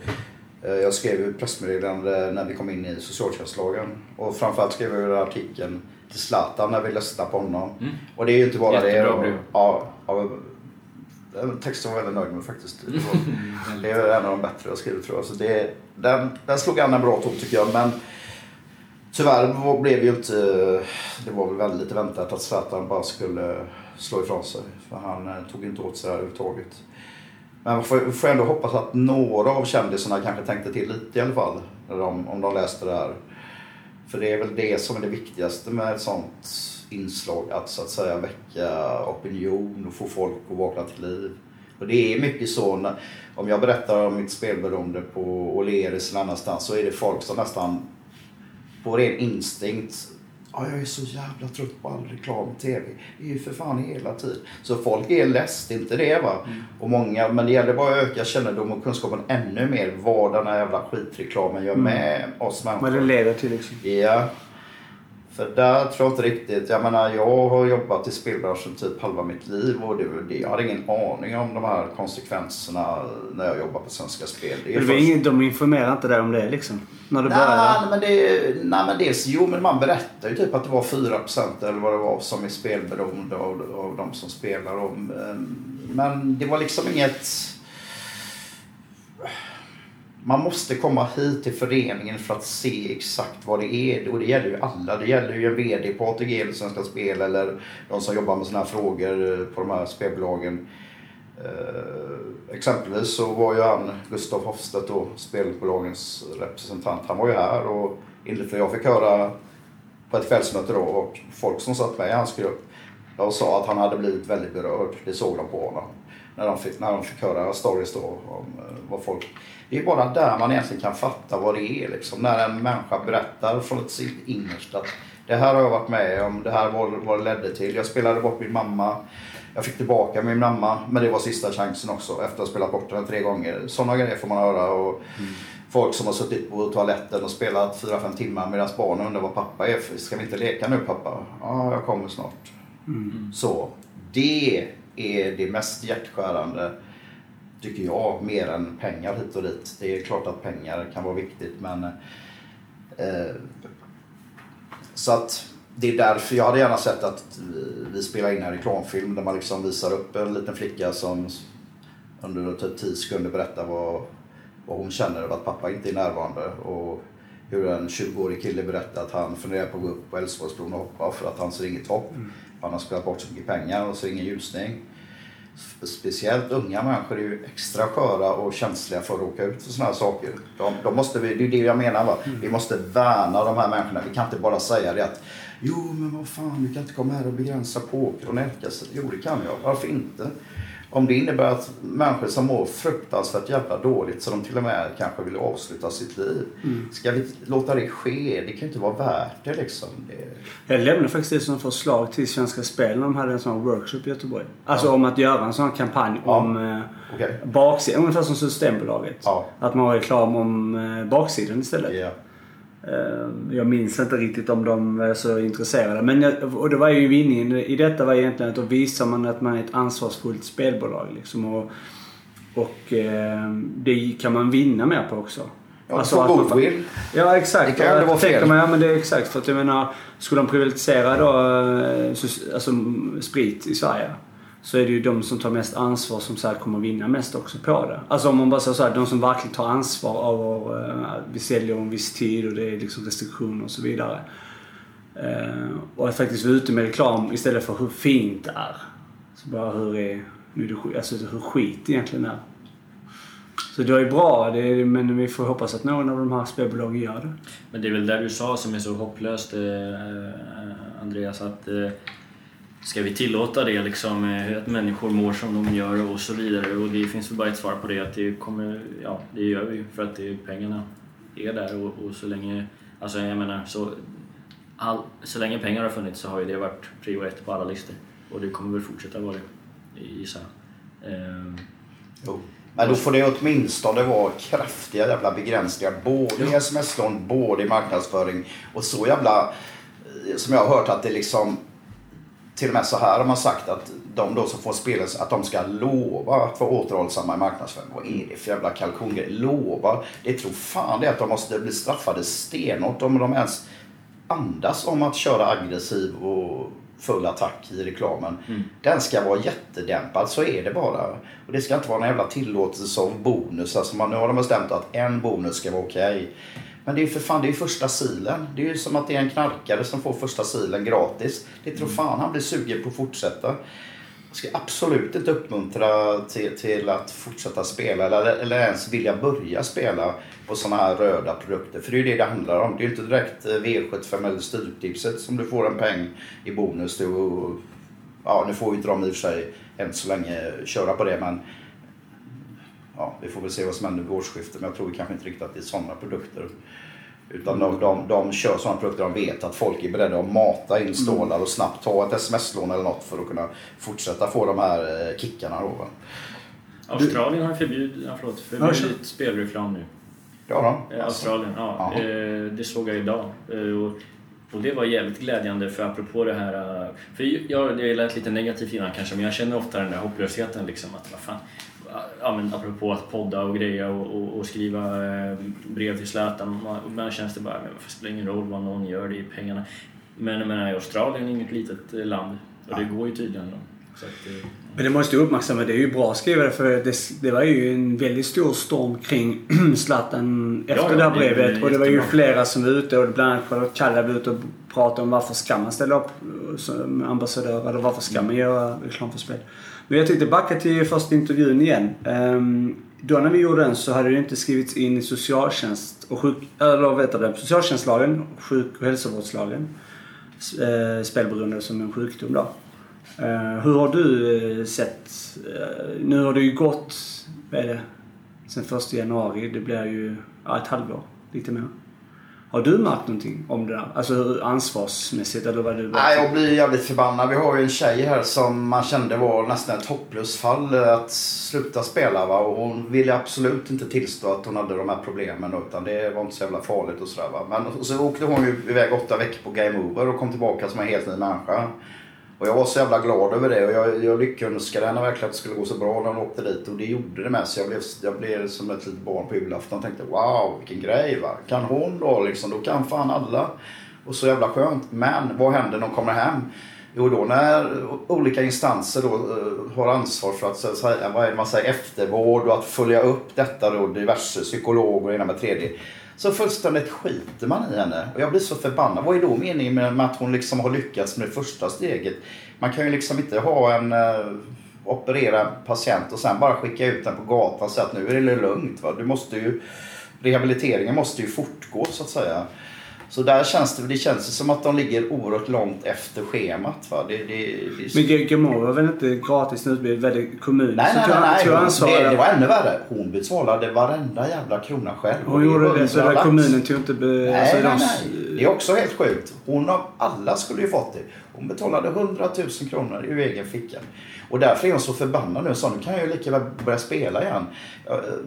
Eh, Jag skrev ju pressmeddelande när vi kom in i socialtjänstlagen. Och framförallt skrev jag artikeln till Zlatan när vi lyssnade på honom. Mm. Och det är ju inte bara Jättebra det. brev. Ja, ja, den texten var jag väldigt nöjd med faktiskt. Det, är en av de bättre jag skrivit tror jag. Så det, den, den slog an en bra ton tycker jag. Men tyvärr blev ju inte... Det var väl väldigt väntat att Zlatan bara skulle slå ifrån sig. För han eh, tog inte åt sig det här överhuvudtaget. Men man får, får ändå hoppas att några av kändisarna kanske tänkte till lite i alla fall. De, om de läste det här. För det är väl det som är det viktigaste med ett sånt inslag. Att så att säga väcka opinion och få folk att vakna till liv. Och det är mycket så. När, om jag berättar om mitt spelberoende på O'Learys eller annanstans så är det folk som nästan på ren instinkt Ja, jag är så jävla trött på all reklam i TV. Det är ju för fan hela tiden. Så folk är är inte det va. Och många, men det gäller bara att öka kännedom och kunskapen ännu mer. Vad den här jävla skitreklamen gör med oss människor. Vad det leder till liksom. Ja. För där tror jag inte riktigt, jag menar jag har jobbat i spelbranschen typ halva mitt liv och det, det, jag hade ingen aning om de här konsekvenserna när jag jobbade på Svenska Spel. Det är Det först- ingen, de informerar inte dig om det liksom? När du Nej, började? men det, nej men dels, jo men man berättar ju typ att det var 4% eller vad det var som är spelberoende av, av de som spelar. om. ehm, Men det var liksom inget man måste komma hit till föreningen för att se exakt vad det är. Och det gäller ju alla. Det gäller ju en VD på ATG eller Svenska Spel eller de som jobbar med sådana här frågor på de här spelbolagen. Eh, exempelvis så var ju han, Gustav Hofstedt då, spelbolagens representant, han var ju här och enligt vad jag fick höra på ett kvällsmöte då och folk som satt med i hans grupp, de sa att han hade blivit väldigt berörd. Det såg de på honom. När de fick, när de fick höra stories då om eh, vad folk... Det är bara där man egentligen kan fatta vad det är liksom. När en människa berättar från sitt innersta att det här har jag varit med om, det här var vad det ledde till. Jag spelade bort min mamma. Jag fick tillbaka min mamma, men det var sista chansen också efter att ha spelat bort henne tre gånger. Sådana grejer får man höra. Och mm. Folk som har suttit på toaletten och spelat 4-5 timmar medan barnen undrar vad pappa är. Ska vi inte leka nu pappa? Ja, jag kommer snart. Mm. Så det är det mest hjärtskärande, tycker jag, mer än pengar hit och dit. Det är klart att pengar kan vara viktigt, men... Eh, så att det är därför jag hade gärna sett att vi spelar in en reklamfilm där man liksom visar upp en liten flicka som under typ 10 sekunder berättar vad, vad hon känner över att pappa inte är närvarande. Och hur en 20-årig kille berättar att han funderar på att gå upp på Älvsborgsbron och hoppa för att han ser inget hopp. Mm. Han har spelat bort så mycket pengar och ser ingen ljusning. Speciellt unga människor är ju extra sköra och känsliga för att råka ut för sådana här saker. De, de måste vi, det är det jag menar. Va? Mm. Vi måste värna de här människorna. Vi kan inte bara säga det att Jo, men vad fan, du kan inte komma här och begränsa poker och närkast. Jo, det kan jag. Varför inte? Om det innebär att människor som mår fruktansvärt jävla dåligt så de till och med kanske vill avsluta sitt liv. Mm. Ska vi låta det ske? Det kan ju inte vara värt det liksom. Det... Jag lämnade faktiskt det som förslag till Svenska Spel när de hade en sån workshop i Göteborg. Alltså ja. om att göra en sån kampanj ja. om eh, okay. baksidan. Ungefär som Systembolaget. Ja. Att man har reklam om eh, baksidan istället. Eh, jag minns inte riktigt om de är så intresserade. Men och det var ju vinningen i detta var egentligen att då visar man att man är ett ansvarsfullt spelbolag. Liksom, och, och eh, det kan man vinna mer på också. Ja, alltså få goodwill. Ja exakt. Det kan ju aldrig vara fel. Man, ja men det är exakt. För att jag menar, skulle de privatisera då eh, alltså, sprit i Sverige så är det ju de som tar mest ansvar som så kommer att vinna mest också på det. Alltså om man bara säger så här, de som verkligen tar ansvar av eh, att vi säljer en viss tid och det är liksom restriktioner och så vidare. Uh, och att faktiskt vara ute med reklam istället för hur fint det är. Så bara hur är, nu det, alltså hur skit egentligen är. Så det är bra, det är, men vi får hoppas att någon av de här spelbolagen gör det. Men det är väl det du sa som är så hopplöst, eh, eh Andreas, att eh, Ska vi tillåta det liksom, eh, att människor mår som de gör och så vidare? Och det finns väl bara ett svar på det att det kommer, ja det gör vi för att det, pengarna är där och, och, så länge, alltså jag menar så, all, så länge pengar har funnits så har ju det varit prio ett på alla listor och det kommer väl fortsätta vara det gissar jag. Ehm. Jo. Men då får det åtminstone vara kraftiga jävla begränsningar både i sms-lån, både i marknadsföring och så jävla som jag har hört att det liksom till och med så här har man sagt att de då som får spela, att de ska lova att vara återhållsamma i marknadsföring. Vad är det för jävla kalkongrej? Lova? Det tror fan det är att de måste bli straffade stenhårt om de ens andas om att köra aggressiv och full attack i reklamen. Mm. Den ska vara jättedämpad, så är det bara. Och det ska inte vara någon jävla tillåtelse av bonus. Alltså man, nu har de bestämt att en bonus ska vara okej. Okay. Men det är för fan, det är första silen. Det är ju som att det är en knarkare som får första silen gratis. Det tror mm. fan han blir sugen på att fortsätta. Jag ska absolut inte uppmuntra till, till att fortsätta spela eller, eller ens vilja börja spela på sådana här röda produkter. För det är ju det det handlar om. Det är ju inte direkt eh, V75 eller Stryktipset som du får en peng i bonus. Du, ja, nu får ju inte de i och för sig än så länge köra på det men ja, vi får väl se vad som händer vid årsskiftet. Men jag tror kanske inte riktigt att det är sådana produkter. Utan de, de, de kör sådana produkter de vet att folk är beredda att mata in stålar och snabbt ta ett sms-lån eller något för att kunna fortsätta få de här eh, kickarna. Då, Australien har förbjudit, förlåt, förbjudit spelreklam nu. Ja, då. Eh, Australien, ja. ja. Eh, det såg jag idag. Och, och det var jävligt glädjande för apropå det här... För jag, det lät lite negativt innan kanske men jag känner ofta den där hopplösheten liksom att vad fan, ja, men apropå att podda och greja och, och, och skriva eh, brev till Zlatan. Ibland känns det bara, men det spelar ingen roll vad någon gör, det är pengarna. Men jag menar, Australien är inget litet eh, land och det går ju tydligen. Då. Så att, eh, Men det måste ju uppmärksamma, det är ju bra skrivet för det, det var ju en väldigt stor storm kring Zlatan efter Ja, ja, det här det är brevet. Och det var ju flera som var ute och bland annat Charlotte Kalla var ute och pratade om varför ska man ställa upp som ambassadör eller varför ska man göra reklam för spel. Men jag tänkte backa till första intervjun igen. Um, då när vi gjorde den så hade det inte skrivits in i socialtjänst och sjuk, eller vet du, socialtjänstlagen, sjuk och hälsovårdslagen. Eh, spelberoende som en sjukdom då. Eh, hur har du eh, sett... eh, nu har det ju gått, vad är det? Sen första januari. Det blir ju ja, ett halvår, lite mer. Har du märkt någonting om det där? Alltså ansvarsmässigt eller vad du... Nej, jag blir jävligt förbannad. Vi har ju en tjej här som man kände var nästan ett hopplöst fall att sluta spela. Va? Och hon ville absolut inte tillstå att hon hade de här problemen. Utan det var inte så jävla farligt och sådär. Va? Men och så åkte hon ju iväg åtta veckor på Game Over och kom tillbaka som en helt ny människa. Och jag var så jävla glad över det och jag, jag lyckönskade henne verkligen att det skulle gå så bra när hon åkte dit och det gjorde det med. Så jag blev, jag blev som ett litet barn på julafton och tänkte wow vilken grej va. Kan hon då liksom, då kan fan alla. Och så jävla skönt. Men vad händer när hon kommer hem? Jo då när olika instanser då eh, har ansvar för att så att säga, vad är det man säger, eftervård och att följa upp detta då, diverse psykologer och ena med tredje. Så fullständigt skiter man i henne. Och jag blir så förbannad. Vad är då meningen med att hon liksom har lyckats med det första steget? Man kan ju liksom inte ha en eh, operera en patient och sen bara skicka ut den på gatan och säga att nu är det lugnt. Va? Du måste ju, rehabiliteringen måste ju fortgå så att säga. Så där känns det, det känns det som att de ligger oerhört långt efter schemat. Va? Det, det, det, Men G- Gamo var väl inte gratis utbildning? Väl kommunen Nej, nej, nej. nej. ansvar? det, det var ännu värre. Hon betalade varenda jävla krona själv. Hon gjorde det så kommunen tog inte... Be, Nej, alltså, nej, nej. Det är också helt sjukt. Hon av alla skulle ju fått det. Hon betalade 100 000 kronor ur egen ficka. Och därför är hon så förbannad nu. Så nu kan jag ju lika väl börja spela igen.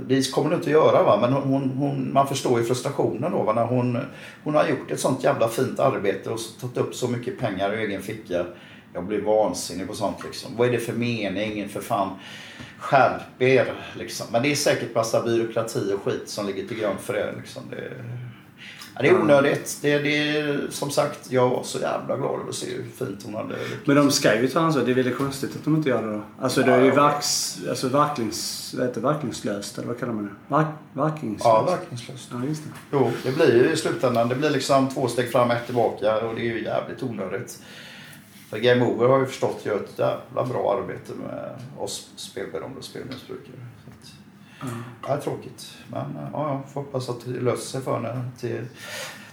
Det kommer du inte att göra va. Men hon, hon, hon, man förstår ju frustrationen då. Va? När hon, hon har gjort ett sånt jävla fint arbete och tagit upp så mycket pengar ur egen ficka. Jag blir vansinnig på sånt liksom. Vad är det för mening? För fan. Skärp er liksom. Men det är säkert massa byråkrati och skit som ligger till grund för det. Liksom. det Ja, det är onödigt. Det, det, som sagt, jag var så jävla glad över att se hur fint hon hade lyckats. Men de ska ju ta ansvar. Det är väldigt konstigt att de inte gör det då. Alltså det är ju verks, alltså verklings, vad heter det? verkningslöst eller vad kallar man det? Verk, verkningslöst? Ja, verkningslöst. Ja, just det. Jo, det blir ju i slutändan. Det blir liksom två steg fram, ett tillbaka och det är ju jävligt onödigt. För Game Over har ju förstått gör ett jävla bra arbete med oss spelberoende och spelmissbrukare. Att, Ja, är tråkigt. Men ja, ja, får hoppas att det löser sig för henne. Till...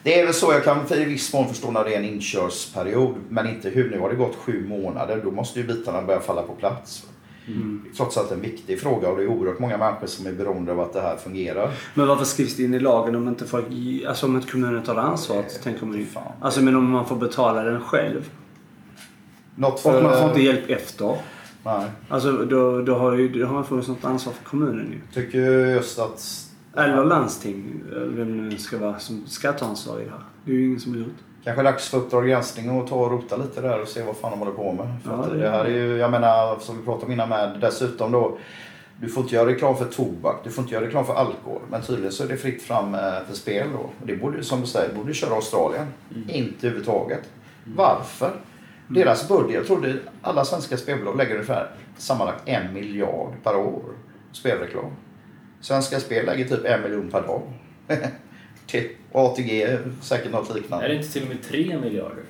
Det är väl så jag kan i viss mån förstå när det är en inkörsperiod. Men inte hur. Nu har det gått sju månader. Då måste ju bitarna börja falla på plats. Mm. Trots allt en viktig fråga och det är oerhört många människor som är beroende av att det här fungerar. Men varför skrivs det in i lagen om inte folk, alltså om inte kommunen tar ansvaret? Tänker man ju. Alltså men om man får betala den själv. Något för... Och man får inte hjälp efter. Nej. Alltså då, då har, ju, då har man fått sånt ansvar för kommunen ju. Tycker ju just att Eller landsting, eller vem det nu ska vara, som ska ta ansvar i det här. Det är ju ingen som har gjort. kanske dags för Uppdrag granskning och ta och rota lite där och se vad fan de håller på med. För Ja, det- det här är ju, jag menar, som vi pratade om innan med, dessutom då. Du får inte göra reklam för tobak, du får inte göra reklam för alkohol. Men tydligen så är det fritt fram eh, för spel då. Och det borde ju, som du säger, borde köra Australien. Inte överhuvudtaget. Varför? Deras budget, jag tror det, alla svenska spelbolag lägger ungefär sammanlagt en miljard per år spelreklam. Svenska Spel lägger typ en miljon per dag. ATG säkert något liknande. Är det inte till och med 3 miljarder?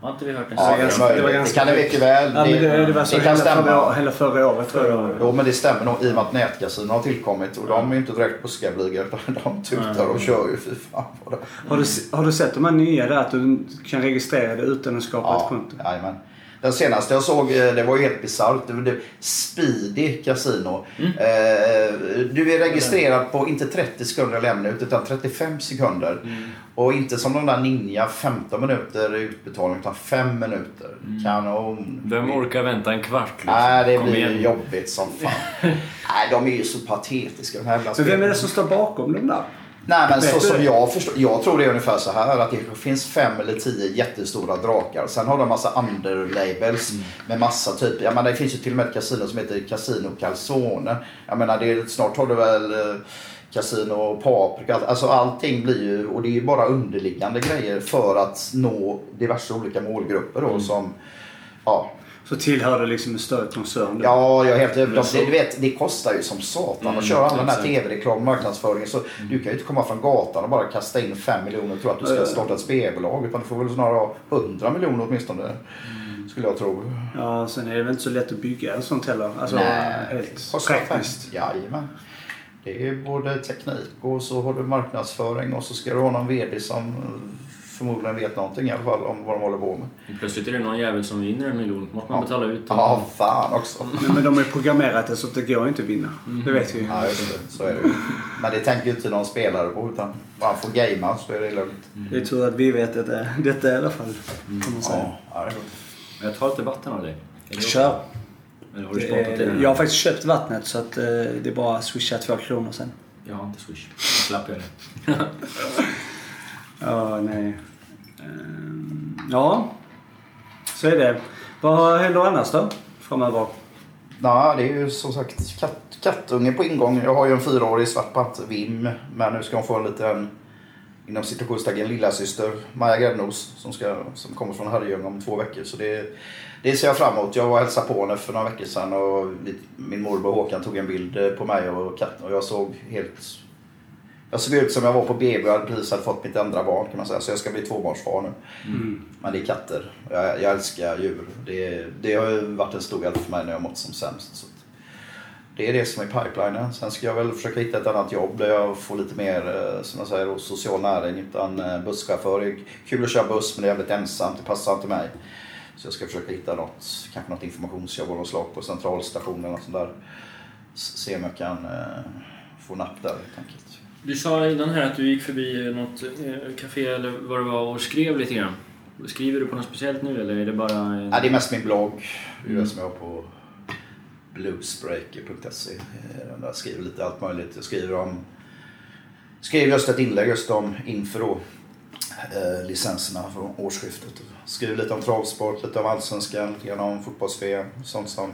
Har inte vi hört en Ja, det, är det var möjligt. det ganska kan det mycket väl. Ja, men det, det var så det kan hela, förra, stämma. hela förra året tror jag. Jo, men det stämmer nog i och med att nätkasinon har tillkommit. Och de är ju inte direkt buskablyga utan de tutar och kör ju. Fy fan vad det... Har du, har du sett de här nya där att du kan registrera det utan att skapa ett Ja, konto? jajamän. Den senaste jag såg, eh, det var ju helt bisarrt. Det Speedy Casino. Mm. Eh, Du är registrerad på inte 30 sekunder eller en minut utan 35 sekunder. Mm. Och inte som de där Ninja 15 minuter utbetalning utan 5 minuter. Mm. Kanon. Vem orkar vänta en kvart? Liksom? Nej, det Kom blir igen. ju jobbigt som fan. Nej, de är ju så patetiska de här Men vem är det som står bakom de där? Nej men så som jag förstår, jag tror det är ungefär så här att det finns fem eller tio jättestora drakar. Sen har de massa underlabels Mm. med massa typ, jag menar det finns ju till och med ett kasino som heter Casino Calzone. Jag menar det är, snart har du väl eh, Casino Paprika, alltså allting blir ju, och det är ju bara underliggande grejer för att nå diverse olika målgrupper Mm. då som, ja. Så tillhör det liksom en större koncern. Ja, jag är helt övertygad. du vet, det kostar ju som satan Mm, att köra all den här tv-reklam marknadsföringen. Så Du kan ju inte komma från gatan och bara kasta in 5 miljoner och tro att du ska Eh. starta ett spelbolag. Utan du får väl snarare ha 100 miljoner åtminstone. Mm. Skulle jag tro. Ja, sen är det väl inte så lätt att bygga en sånt heller. Alltså helt kostar praktiskt. Jajamän. Det är både teknik och så har du marknadsföring och så ska du ha någon VD som förmodligen vet någonting i alla fall om vad de håller på med. Plötsligt är det någon jävel som vinner en miljon. måste man betala ut. Ja, fan också. Men, men de har ju programmerat det så att det går inte att vinna. Det vet vi ju. Ja, just det. Så är det ju. Men det tänker ju inte någon spelare på utan bara får gamea så är det lugnt. Det är tur att vi vet att det, detta i alla fall. Kan man säga. Ja, ja, det är. Jag tar lite vatten av dig. Är det Kör. Eller har du Det till är, den? jag har faktiskt köpt vattnet så att eh, det är bara att swisha två kronor sen. Jag har inte swish. Jag slapp jag det. Ja, nej. Ehm, ja, så är det. Vad händer annars då? Framöver? Nej, det är ju som sagt katt, kattunge på ingång. Jag har ju en fyraårig svart patt, Vim. Men nu ska hon få en liten, inom situationstecken, lillasyster, Maja Gräddnos. Som, ska, som kommer från Herrljunga om två veckor. Så det, det ser jag fram emot. Jag var och hälsade på henne för några veckor sedan. Och min morbror Håkan tog en bild eh, på mig och katten. Och jag såg helt... Jag såg ut som jag var på BB och hade precis hade fått mitt andra barn kan man säga. Så jag ska bli tvåbarnsfar nu. Men det är katter. Jag, jag älskar djur. Det, det har ju varit en stor hjälp för mig när jag mått som sämst. Så det är det som är pipelinen. Sen ska jag väl försöka hitta ett annat jobb där jag får lite mer eh, som jag säger, social näring. Utan eh, busschaufför. Det är kul att köra buss men det är jävligt ensamt. Det passar inte mig. Så jag ska försöka hitta något, kanske något informationsjobb av något slag på centralstationen eller något sånt där. Se om jag kan eh, få napp där helt enkelt. Du sa innan här att du gick förbi något eh, café eller vad det var och skrev lite grann. Skriver du på något speciellt nu eller är det bara... en- Ja, det är mest min blogg. Det är Mm. det som jag har på bluesbreaker.se. Eh, Där jag skriver lite allt möjligt. Jag skriver om... Skrev just ett inlägg just om inför då eh, licenserna från årsskiftet. Skriver lite om travsport, lite om allsvenskan, lite grann om fotbolls-VM. Sånt som...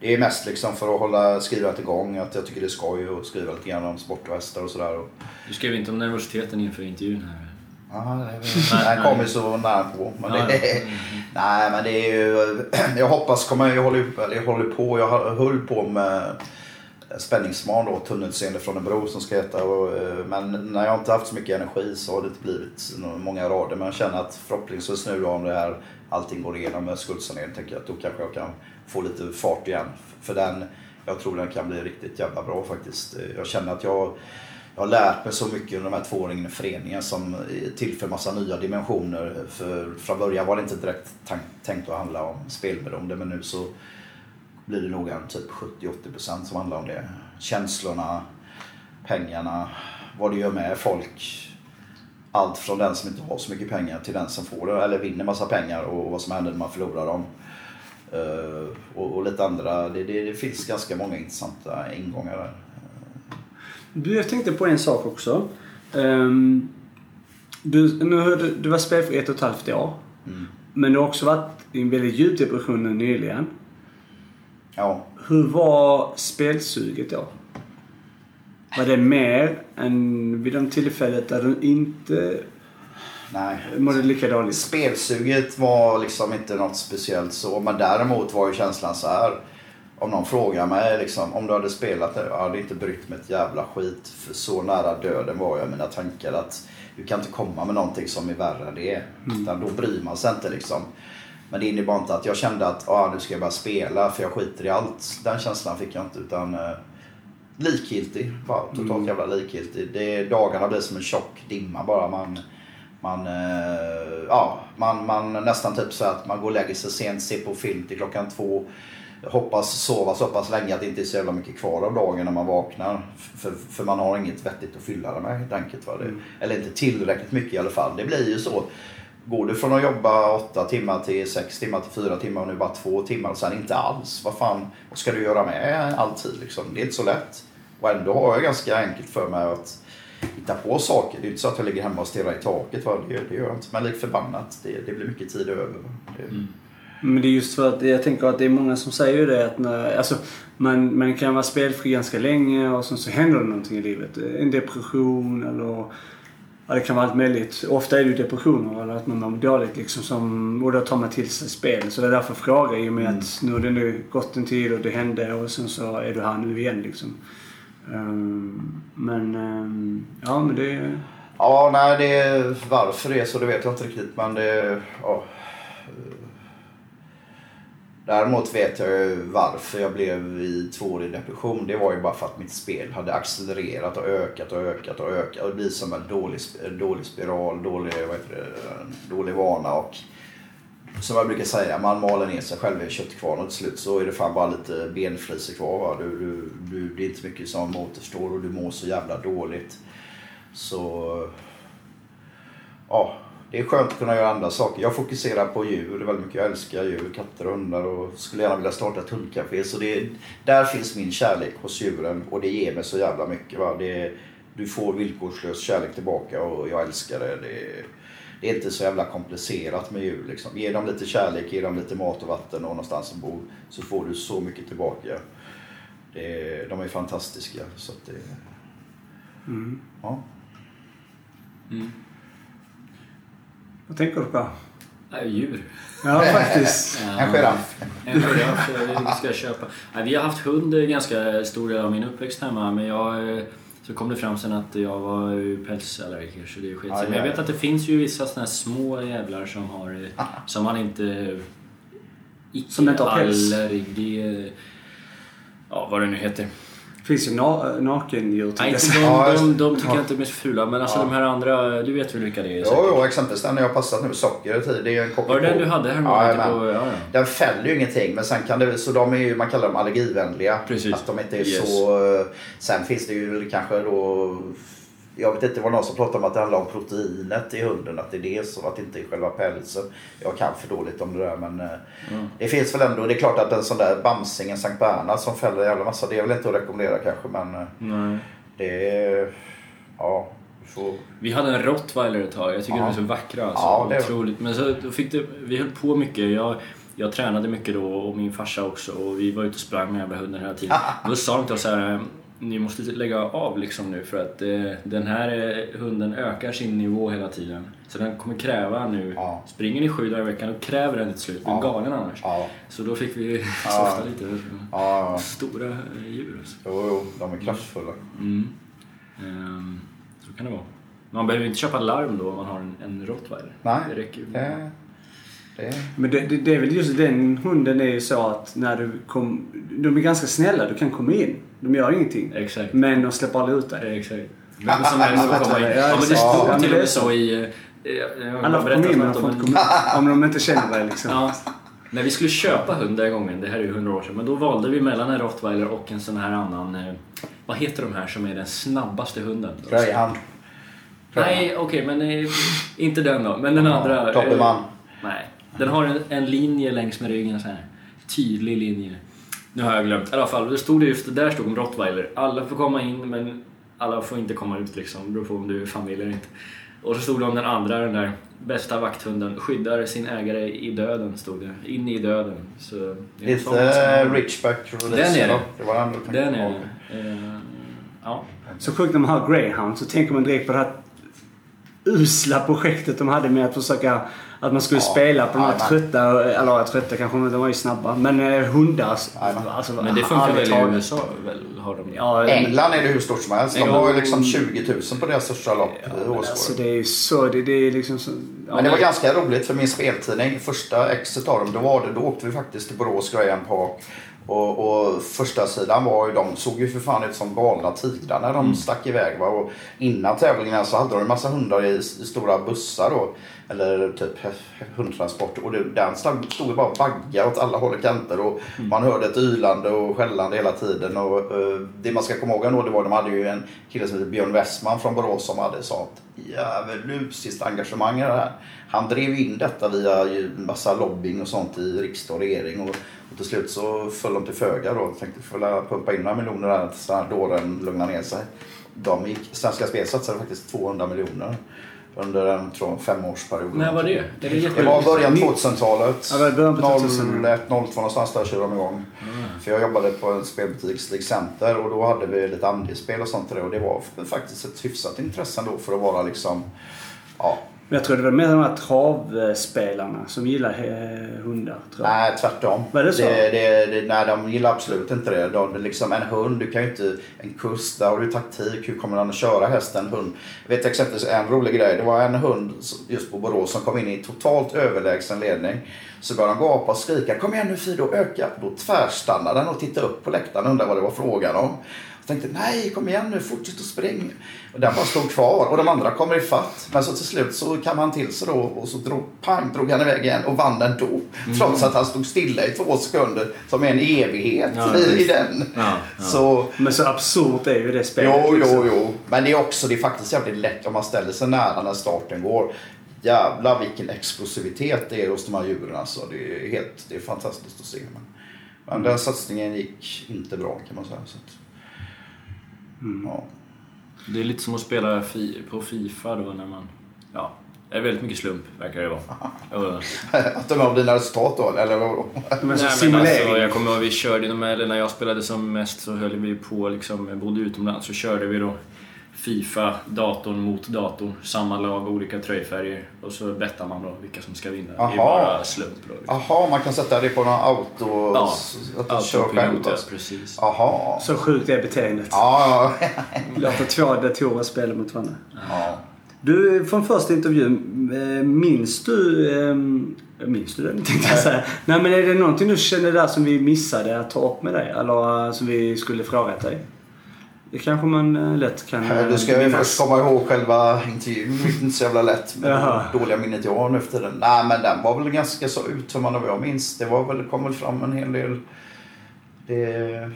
Det är mest liksom för att hålla skrivandet igång. Att jag tycker det är skoj att skriva lite grann om sport och hästar och sådär. Du skrev inte om nervositeten inför intervjun här. Väl- den kommer ju så nära på. Men det, ja. nej, men det är ju... Jag hoppas komma... Jag håller, jag håller på. Jag höll på med Spänningsman då, tunnelseende från en bro som ska heta. Och, eh, men när jag inte haft så mycket energi så har det inte blivit många rader. Men jag känner att förhoppningsvis nu då om det här allting går igenom med skuldsanering tänker jag att då kanske jag kan få lite fart igen. För den, jag tror den kan bli riktigt jävla bra faktiskt. Jag känner att jag jag har lärt mig så mycket under de här två åren i föreningen som tillför massa nya dimensioner. För från början var det inte direkt tänkt att handla om spelberoende men nu så blir det nog en typ 70-80% som handlar om det. Känslorna, pengarna, vad det gör med folk. Allt från den som inte har så mycket pengar till den som får det eller vinner massa pengar och vad som händer när man förlorar dem. Eh, och, och lite andra, det, det, det finns ganska många intressanta ingångar där. Du, jag tänkte på en sak också. Ehm, du, nu, har du, du var spelfri ett och ett halvt år. Mm. Men du har också varit i en väldigt djup depression nu nyligen. Ja, Hur var spelsuget då? Var det mer än vid de tillfället där du inte nej. mådde lika dåligt? Spelsuget var liksom inte något speciellt så. Men däremot var ju känslan så här. Om någon frågar mig liksom, om du hade spelat det. Jag hade inte brytt mig ett jävla skit. För så nära döden var jag i mina tankar att du kan inte komma med någonting som är värre än det är. Utan då bryr man sig inte liksom. Men det innebar inte att jag kände att ah, nu ska jag bara spela för jag skiter i allt. Den känslan fick jag inte utan eh, likgiltig. Bara totalt jävla likgiltig. Det, dagarna blir som en tjock dimma bara. Man, man, eh, ja, man, man nästan typ så att man går och lägger sig sent, ser på film till klockan två. Hoppas sova så pass länge att det inte är så jävla mycket kvar av dagen när man vaknar. För, för man har inget vettigt att fylla det med helt enkelt. Va? Det, Eller inte tillräckligt mycket i alla fall. Det blir ju så. Går du från att jobba åtta timmar till sex timmar till fyra timmar och nu bara två timmar och sen inte alls. Vad fan, vad ska du göra med all tid liksom? Det är inte så lätt. Och ändå har jag ganska enkelt för mig att hitta på saker. Det är inte så att jag ligger hemma och stirrar i taket. Va? Det, det gör jag inte. Men lik förbannat, det, det blir mycket tid över. Det, Men det är just för att jag tänker att det är många som säger ju det att när, alltså, man, man kan vara spelfri ganska länge och sen så händer det någonting i livet. En depression eller Ja, det kan vara allt möjligt. Ofta är det ju depressioner eller att man mår dåligt liksom som, och då tar man till sig spel. Så det är därför jag frågar i och med att nu har det nu gått en tid och det hände och sen så är du här nu igen liksom. Ehm, men, ehm, ja men det... Ja, nej, det är varför det är så det vet jag inte riktigt. Men det... Ja. Däremot vet jag ju varför jag blev i tvåårig depression. Det var ju bara för att mitt spel hade accelererat och ökat och ökat och ökat. Och det blir som en dålig, dålig spiral, dålig, vad heter det, dålig vana. Och som jag brukar säga, man maler ner sig själv i en köttkvarn och till slut så är det fan bara lite benflisor kvar. Va? Du, du, du, det är inte mycket som återstår och du mår så jävla dåligt. Så... Ja, det är skönt att kunna göra andra saker. Jag fokuserar på djur väldigt mycket. Jag älskar djur, katter och hundar och skulle gärna vilja starta ett hundcafé. Så det, där finns min kärlek hos djuren och det ger mig så jävla mycket. Va? Det, du får villkorslös kärlek tillbaka och jag älskar det. det. Det är inte så jävla komplicerat med djur. Liksom. Ge dem lite kärlek, ge dem lite mat och vatten och någonstans att bo. Så får du så mycket tillbaka. Det, de är fantastiska. Så att det, Mm. ja. Mm. Vad tänker du på? Djur. Ja, faktiskt. En giraff. En giraff eh, vi ska köpa. Nej, vi har haft hund eh, ganska stor del av min uppväxt hemma men jag... Så kom det fram sen att jag var ju pälsallergiker så det sig. Aj, Men jag vet att det finns ju vissa såna här små jävlar som har... eh, Som man inte... Icke Som inte har päls. allergi... Ja, vad det nu heter. Det finns ju na nakendjur Nej, inte de, Ja, de, de tycker ja. jag inte är mest fula men alltså Ja. de här andra, du vet väl vilka det är? Jo, säkert? jo, exempelvis den jag har passat nu, socker i tid. Det är en Var det den du hade här Ja, men. på, ja, ja. Den fäller ju ingenting men sen kan det, så de är ju, man kallar dem allergivänliga. Precis. Att de inte är Yes. så, eh, sen finns det ju kanske då, jag vet inte, det var någon som pratade om att det handlar om proteinet i hunden, att det är det så att det inte är själva pälsen. Jag kan för dåligt om det där men eh, Mm. det finns väl ändå, det är klart att en sån där Bamsing, en Sankt Bernhard som fäller en jävla massa, det är väl inte att rekommendera kanske men eh, Nej. det är, ja, får Vi hade en rottweiler ett tag. Jag tycker Ja. de är så vackra. Alltså. Ja, det Otroligt. Men så fick det, vi höll på mycket. Jag, jag tränade mycket då och min farsa också. Och vi var ute och sprang med jävla hunden hela tiden. Då sa de till oss så här. Ni måste lägga av liksom nu för att eh, den här eh, hunden ökar sin nivå hela tiden. Så den kommer kräva nu. Ja. Springer ni sju dagar i veckan då kräver den till slut. Är Ja. galen annars. Ja, Så då fick vi Ja. softa lite. ja, Stora eh, djur alltså. jo, jo, de är kraftfulla. Mm. Ehm, så kan det vara. Man behöver inte köpa larm då om man har en, en rottweiler. Nej, Det räcker ju. det, det, Men det, det, det är väl just den hunden är ju så att när du kom... De är ganska snälla. Du kan komma in. De gör ingenting. Exakt. Men de släpper aldrig ut dig. Exakt. Vem som helst får komma in. Ja, Ja, men det stod Ja, men till och är med så. så i... eh, Alla får berättar komma in men de får om inte komma. Om de inte känner dig liksom. Ja. När vi skulle köpa hund den gången, det här är ju hundra år sedan, men då valde vi mellan en rottweiler och en sån här annan... eh, Vad heter de här som är den snabbaste hunden? Greyhound. Nej, okej, men eh, inte den då. Men den andra... Dobermann. Nej. Den har en, en linje längs med ryggen, så här. Tydlig linje. Nu har jag glömt. I alla fall, det stod det just, där stod om rottweiler. Alla får komma in, men alla får inte komma ut liksom. Det beror på om du är familj eller inte. Och så stod det om den andra, den där bästa vakthunden. Skyddar sin ägare i döden, stod det. In i döden. Så det en Lite som- Richback. Den är det. då. Det var den är det. Eh, Ja. Så sjukt när man hör Greyhound så tänker man direkt på det här usla projektet de hade med att försöka att man skulle Ja, spela på de här jajamän. trötta, eller trötta kanske de var ju snabba, men eh, hundar. Jajamän. Alltså, Men det funkar väl i. USA? Väl, har de Ja, men- England är det hur stort som helst. De Ja. har ju liksom 20 000 på deras största lopp Ja, men alltså det är ju så, det, det är liksom så... Ja, Men det var ganska roligt för min speltidning, första exet av dem, då, var det, då åkte vi faktiskt till Borås Graham Park. Och, och första sidan var ju, de såg ju för fan ut som galna tigrar när de Mm. stack iväg. Va? Och innan tävlingen så hade de en massa hundar i, i stora bussar då. Eller typ hundtransport. Och det, den stod ju bara och vaggade åt alla håll och kanter. Och Mm. man hörde ett ylande och skällande hela tiden. Och, eh, det man ska komma ihåg ändå, det var de hade ju en kille som heter Björn Westman från Borås som hade sånt djävulusiskt engagemang i det här. Han drev in detta via massa lobbying och sånt i riksdag och regering. Och, och till slut så föll de till föga då. Tänkte få la pumpa in några miljoner där tills den här dåren lugnade ner sig. De gick, Svenska Spel satsade faktiskt 200 miljoner. Under en tror femårsperiod. När var det? Det, var början 2000-talet. Ja, början på 2000. 01, 02 någonstans där körde de igång. För jag jobbade på en spelbutik, Stig Center, och då hade vi lite andelsspel och sånt där. Och det var faktiskt ett hyfsat intresse ändå för att vara liksom... Ja, Men jag tror det var mer de här travspelarna som gillar eh, hundar. Nej tvärtom. Var det så? Det, det, det, nej, de gillar absolut inte det. De, liksom en hund, du kan ju inte... En kust, där har du taktik. Hur kommer han att köra hästen? En hund. Jag vet exempelvis en rolig grej. Det var en hund just på Borås som kom in i totalt överlägsen ledning. Så började han gapa och skrika. Kom igen nu Fido, öka. Då tvärstannade han och tittade upp på läktaren och undrade vad det var frågan om. Tänkte nej kom igen nu, fortsätt att springa. Och den bara stod kvar och de andra kommer ifatt. Men så till slut så kam han till sig då och så drog, pang, drog han iväg igen och vann ändå. Mm. Trots att han stod stilla i två sekunder som är en evighet Ja, i, i den. Ja, ja. Så Men så absurt är ju det spelet. Jo, liksom. jo, jo. Men det är också, det är faktiskt jävligt lätt om man ställer sig nära när starten går. Jävlar vilken explosivitet det är hos de här djuren alltså. Det är helt, det är fantastiskt att se. Men, men den satsningen gick inte bra kan man säga. Så att, ja. Det är lite som att spela fi på Fifa då när man... Ja, det är väldigt mycket slump verkar det vara. Att de av dina resultat då, eller vadå? Men så Nej, men simulering. alltså, jag kommer ihåg vi körde, när jag spelade som mest så höll vi på, liksom, bodde utomlands, så körde vi då Fifa, datorn mot datorn, samma lag, olika tröjfärger och så bettar man då vilka som ska vinna. Det är Aha. bara slump då. Liksom. Jaha, man kan sätta det på någon auto... Ja, att du kör själv ja, alltså. precis. Jaha. Så sjukt är beteendet. Ja, ja. Låta två datorer spela mot varandra. ja. Du, från första intervjun, eh, minns du... Eh, minns du den tänkte jag säga. Nej men är det någonting du känner där som vi missade att ta upp med dig? Eller eh, som vi skulle frågat dig? Det kanske man eh, lätt kan eh, Du ska ju först komma ihåg själva intervjun. Det är inte så jävla lätt det dåliga minnet jag har nu efter den. Nej men den var väl ganska så uttömmande vad jag minns. Det var väl, kom väl fram en hel del. Det...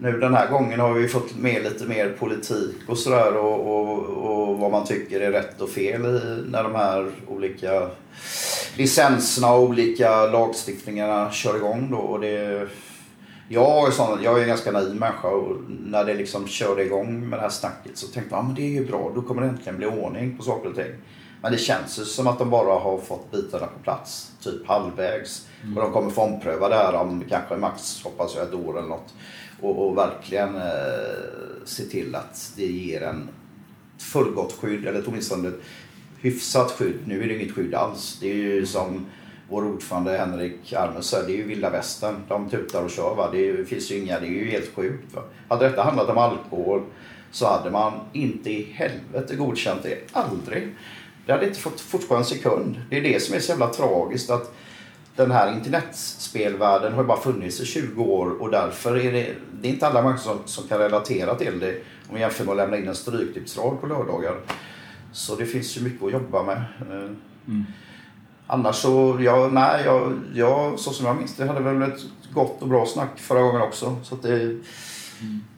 Nu den här gången har vi fått med lite mer politik och sådär och, och, och vad man tycker är rätt och fel i när de här olika licenserna och olika lagstiftningarna kör igång då. Och det, jag är, sån, jag är en ganska naiv människa och när det liksom körde igång med det här snacket så tänkte jag ah, men det är ju bra, då kommer det äntligen bli ordning på saker och ting. Men det känns ju som att de bara har fått bitarna på plats, typ halvvägs. Och de kommer få ompröva det här om kanske max, hoppas jag, ett år eller något. Och, och verkligen eh, se till att det ger en fullgott skydd, eller åtminstone ett hyfsat skydd. Nu är det inget skydd alls. Det är ju som vår ordförande Henrik Almus det är ju vilda västern. De tutar och kör. Va? Det är ju- finns ju inga, det är ju helt sjukt. Va? Hade detta handlat om alkohol så hade man inte i helvete godkänt det. Aldrig. Det hade inte fått fortgå en sekund. Det är det som är så jävla tragiskt. att den här internetspelvärlden har ju bara funnits i 20 år och därför är det, det är inte alla människor som, som kan relatera till det om vi jämför med att lämna in en stryktipsrad på lördagar. Så det finns ju mycket att jobba med. Eh, mm. Annars så, ja, nej, jag, jag, så som jag minns det hade väl ett gott och bra snack förra gången också. Så att det,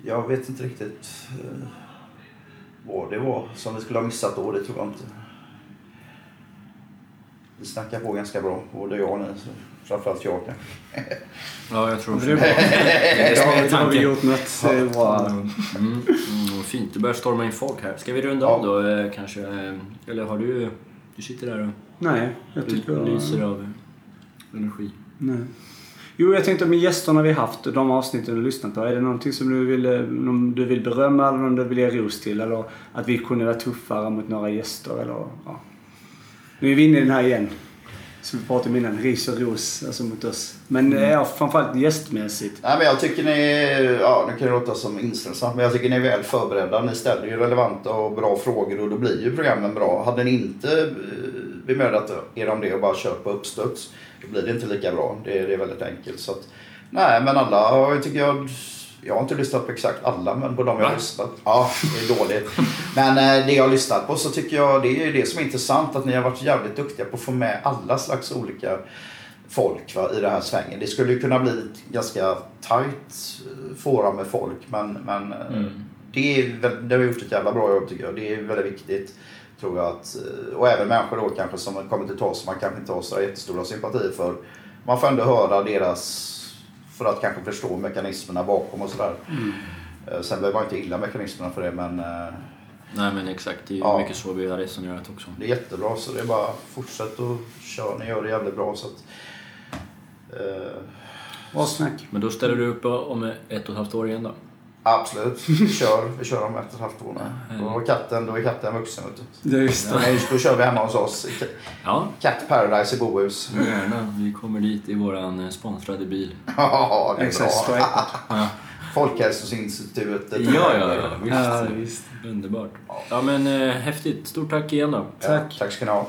jag vet inte riktigt eh, vad det var som vi skulle ha missat då, det tror jag inte. Vi snackar på ganska bra, både jag och ni. så Framförallt jag kanske. Ja, jag tror Det det är det som är Då har vi gjort något bra. Mm, mm, vad fint, det börjar storma in folk här. Ska vi runda av då eh, kanske? Eller har du... Du sitter där och Nej, jag tycker... lyser av energi. Nej. Jo, jag tänkte med gästerna vi haft, de avsnitten du lyssnat på. Är det någonting som du vill, eh, någon du vill berömma eller någon du vill ge ros till? Eller att vi kunde vara tuffare mot några gäster eller ja. Nu är vi inne i den här igen. Som vi pratade om innan, ris och ros alltså mot oss. Men mm. ja, framförallt gästmässigt. Nej, men jag tycker ni, ja nu kan det låta som inställsamt, men jag tycker ni är väl förberedda. Ni ställer ju relevanta och bra frågor och då blir ju programmen bra. Hade ni inte eh, bemödat er om det och bara kört på uppstuds, då blir det inte lika bra. Det, det är väldigt enkelt. Så att, nej, men alla jag tycker jag, jag har inte lyssnat på exakt alla, men på de jag har lyssnat. Ja, det är dåligt. Men eh, det jag har lyssnat på så tycker jag, det är det som är intressant, att ni har varit jävligt duktiga på att få med alla slags olika folk va, i den här svängen. Det skulle ju kunna bli ganska tight eh, fåra med folk men, men eh, Mm. det, är, det har gjort ett jävla bra jobb tycker jag. Det är väldigt viktigt. Tror jag att, eh, och även människor då kanske som kommer till oss som man kanske inte har så jättestora sympatier för. Man får ändå höra deras, för att kanske förstå mekanismerna bakom och sådär. Eh, Sen behöver man inte gilla mekanismerna för det men eh, Nej men exakt, det är Ja. mycket så vi har resonerat också. Det är jättebra så det är bara fortsätt och kör. Ni gör det jävligt bra så att... Eh, snack. Men då ställer du upp om ett och ett halvt år igen då? Absolut, vi kör. Vi kör om ett och ett halvt år med. Då är katten, då är katten vuxen vet du. Just det. Nej, Då kör vi hemma hos oss. Ja, Cat Paradise i Bohus. gärna. Vi kommer dit i våran eh, sponsrade bil. Ja, det är Exakt, bra. Ja, Folkhälsoinstitutet. ja, ja, ja visst. Ja, visst. Underbart. Ja men eh, häftigt. Stort tack igen då. Ja, Tack. Tack ska ni ha.